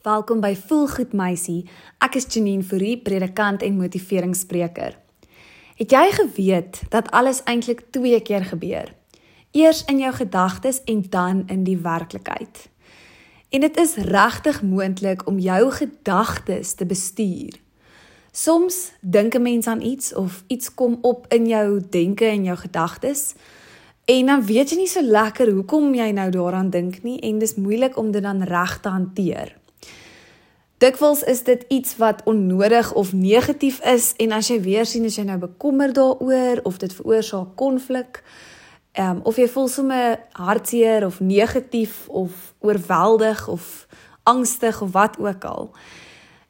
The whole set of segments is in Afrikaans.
Welkom by Voel Goed Meisie. Ek is Janine Fourie, predikant en motiveringsspreker. Het jy geweet dat alles eintlik twee keer gebeur? Eers in jou gedagtes en dan in die werklikheid. En dit is regtig moontlik om jou gedagtes te bestuur. Soms dink 'n mens aan iets of iets kom op in jou denke en jou gedagtes en dan weet jy nie so lekker hoekom jy nou daaraan dink nie en dis moeilik om dit dan reg te hanteer. Dikwels is dit iets wat onnodig of negatief is en as jy weer sien as jy nou bekommer daaroor of dit veroorsaak konflik, ehm um, of jy voel sommer hartseer of negatief of oorweldig of angstig of wat ook al.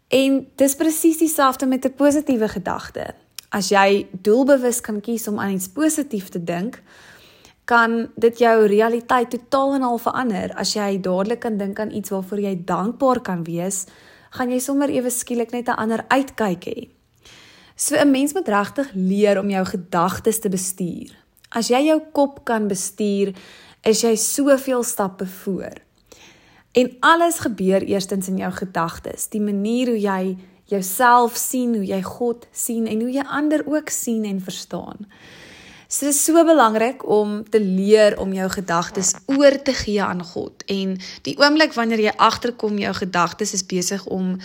En dis presies dieselfde met 'n positiewe gedagte. As jy doelbewus kan kies om aan iets positief te dink, kan dit jou realiteit totaal en al verander. As jy dadelik kan dink aan iets waarvoor jy dankbaar kan wees, gaan jy sommer ewe skielik net 'n ander uitkyk hê. So 'n mens moet regtig leer om jou gedagtes te bestuur. As jy jou kop kan bestuur, is jy soveel stappe voor. En alles gebeur eerstens in jou gedagtes. Die manier hoe jy jouself sien, hoe jy God sien en hoe jy ander ook sien en verstaan. So dit is so belangrik om te leer om jou gedagtes oor te gee aan God. En die oomblik wanneer jy agterkom jou gedagtes is besig om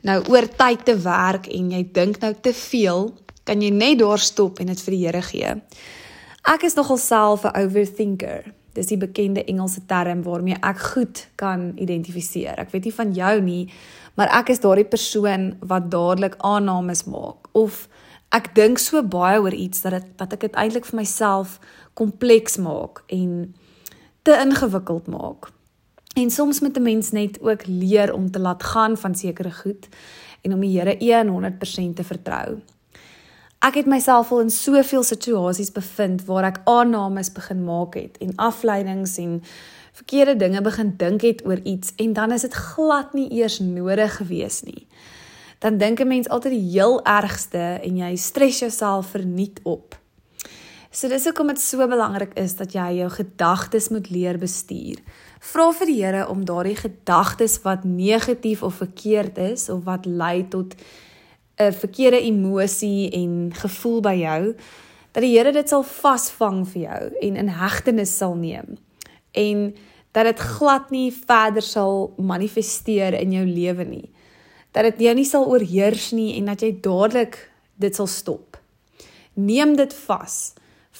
nou oor tyd te werk en jy dink nou te veel, kan jy net daar stop en dit vir die Here gee. Ek is nogal self 'n overthinker. Dis die bekende Engelse term waarmee ek goed kan identifiseer. Ek weet nie van jou nie, maar ek is daardie persoon wat dadelik aannames maak of ek dink so baie oor iets dat dit dat ek dit eintlik vir myself kompleks maak en te ingewikkeld maak. En soms moet 'n mens net ook leer om te laat gaan van sekere goed en om die Here 100% te vertrou. Ek het myself al in soveel situasies bevind waar ek aannames begin maak het en afleidings en verkeerde dinge begin dink het oor iets en dan is dit glad nie eers nodig gewees nie. Dan dink 'n mens altyd die heel ergste en jy stres jouself verniet op. So dis hoekom dit so belangrik is dat jy jou gedagtes moet leer bestuur. Vra vir die Here om daardie gedagtes wat negatief of verkeerd is of wat lei tot 'n verkeerde emosie en gevoel by jou dat die Here dit sal vasvang vir jou en in hegtenis sal neem en dat dit glad nie verder sal manifesteer in jou lewe nie dat dit jou nie sal oorheers nie en dat jy dadelik dit sal stop neem dit vas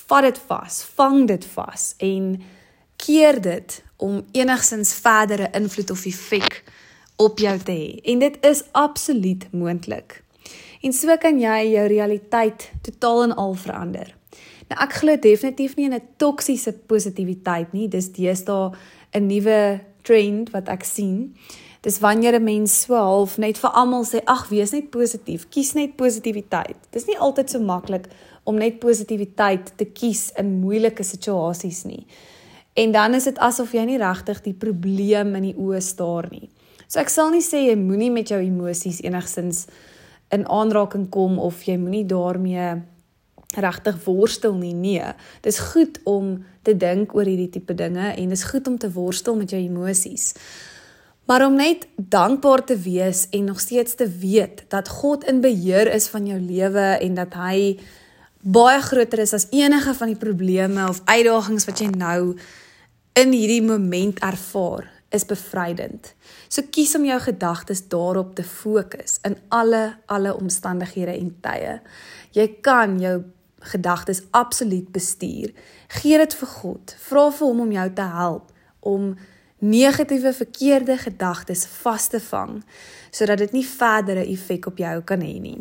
vat dit vas vang dit vas en keer dit om enigsins verdere invloed of effek op jou te hê en dit is absoluut moontlik En so kan jy jou realiteit totaal en al verander. Nou ek glo definitief nie in 'n toksiese positiwiteit nie. Dis deesdae 'n nuwe trend wat ek sien. Dis wanneer 'n mens so half net vir almal sê, "Ag, wees net positief. Kies net positiwiteit." Dis nie altyd so maklik om net positiwiteit te kies in moeilike situasies nie. En dan is dit asof jy nie regtig die probleem in die oë staar nie. So ek sal nie sê jy moenie met jou emosies enigsins in aanraking kom of jy moenie daarmee regtig worstel nie. Nee, dis goed om te dink oor hierdie tipe dinge en dis goed om te worstel met jou emosies. Maar om net dankbaar te wees en nog steeds te weet dat God in beheer is van jou lewe en dat hy baie groter is as enige van die probleme of uitdagings wat jy nou in hierdie moment ervaar is bevrydend. So kies om jou gedagtes daarop te fokus in alle alle omstandighede en tye. Jy kan jou gedagtes absoluut bestuur. Gee dit vir God. Vra vir hom om jou te help om negatiewe verkeerde gedagtes vas te vang sodat dit nie verdere effek op jou kan hê nie.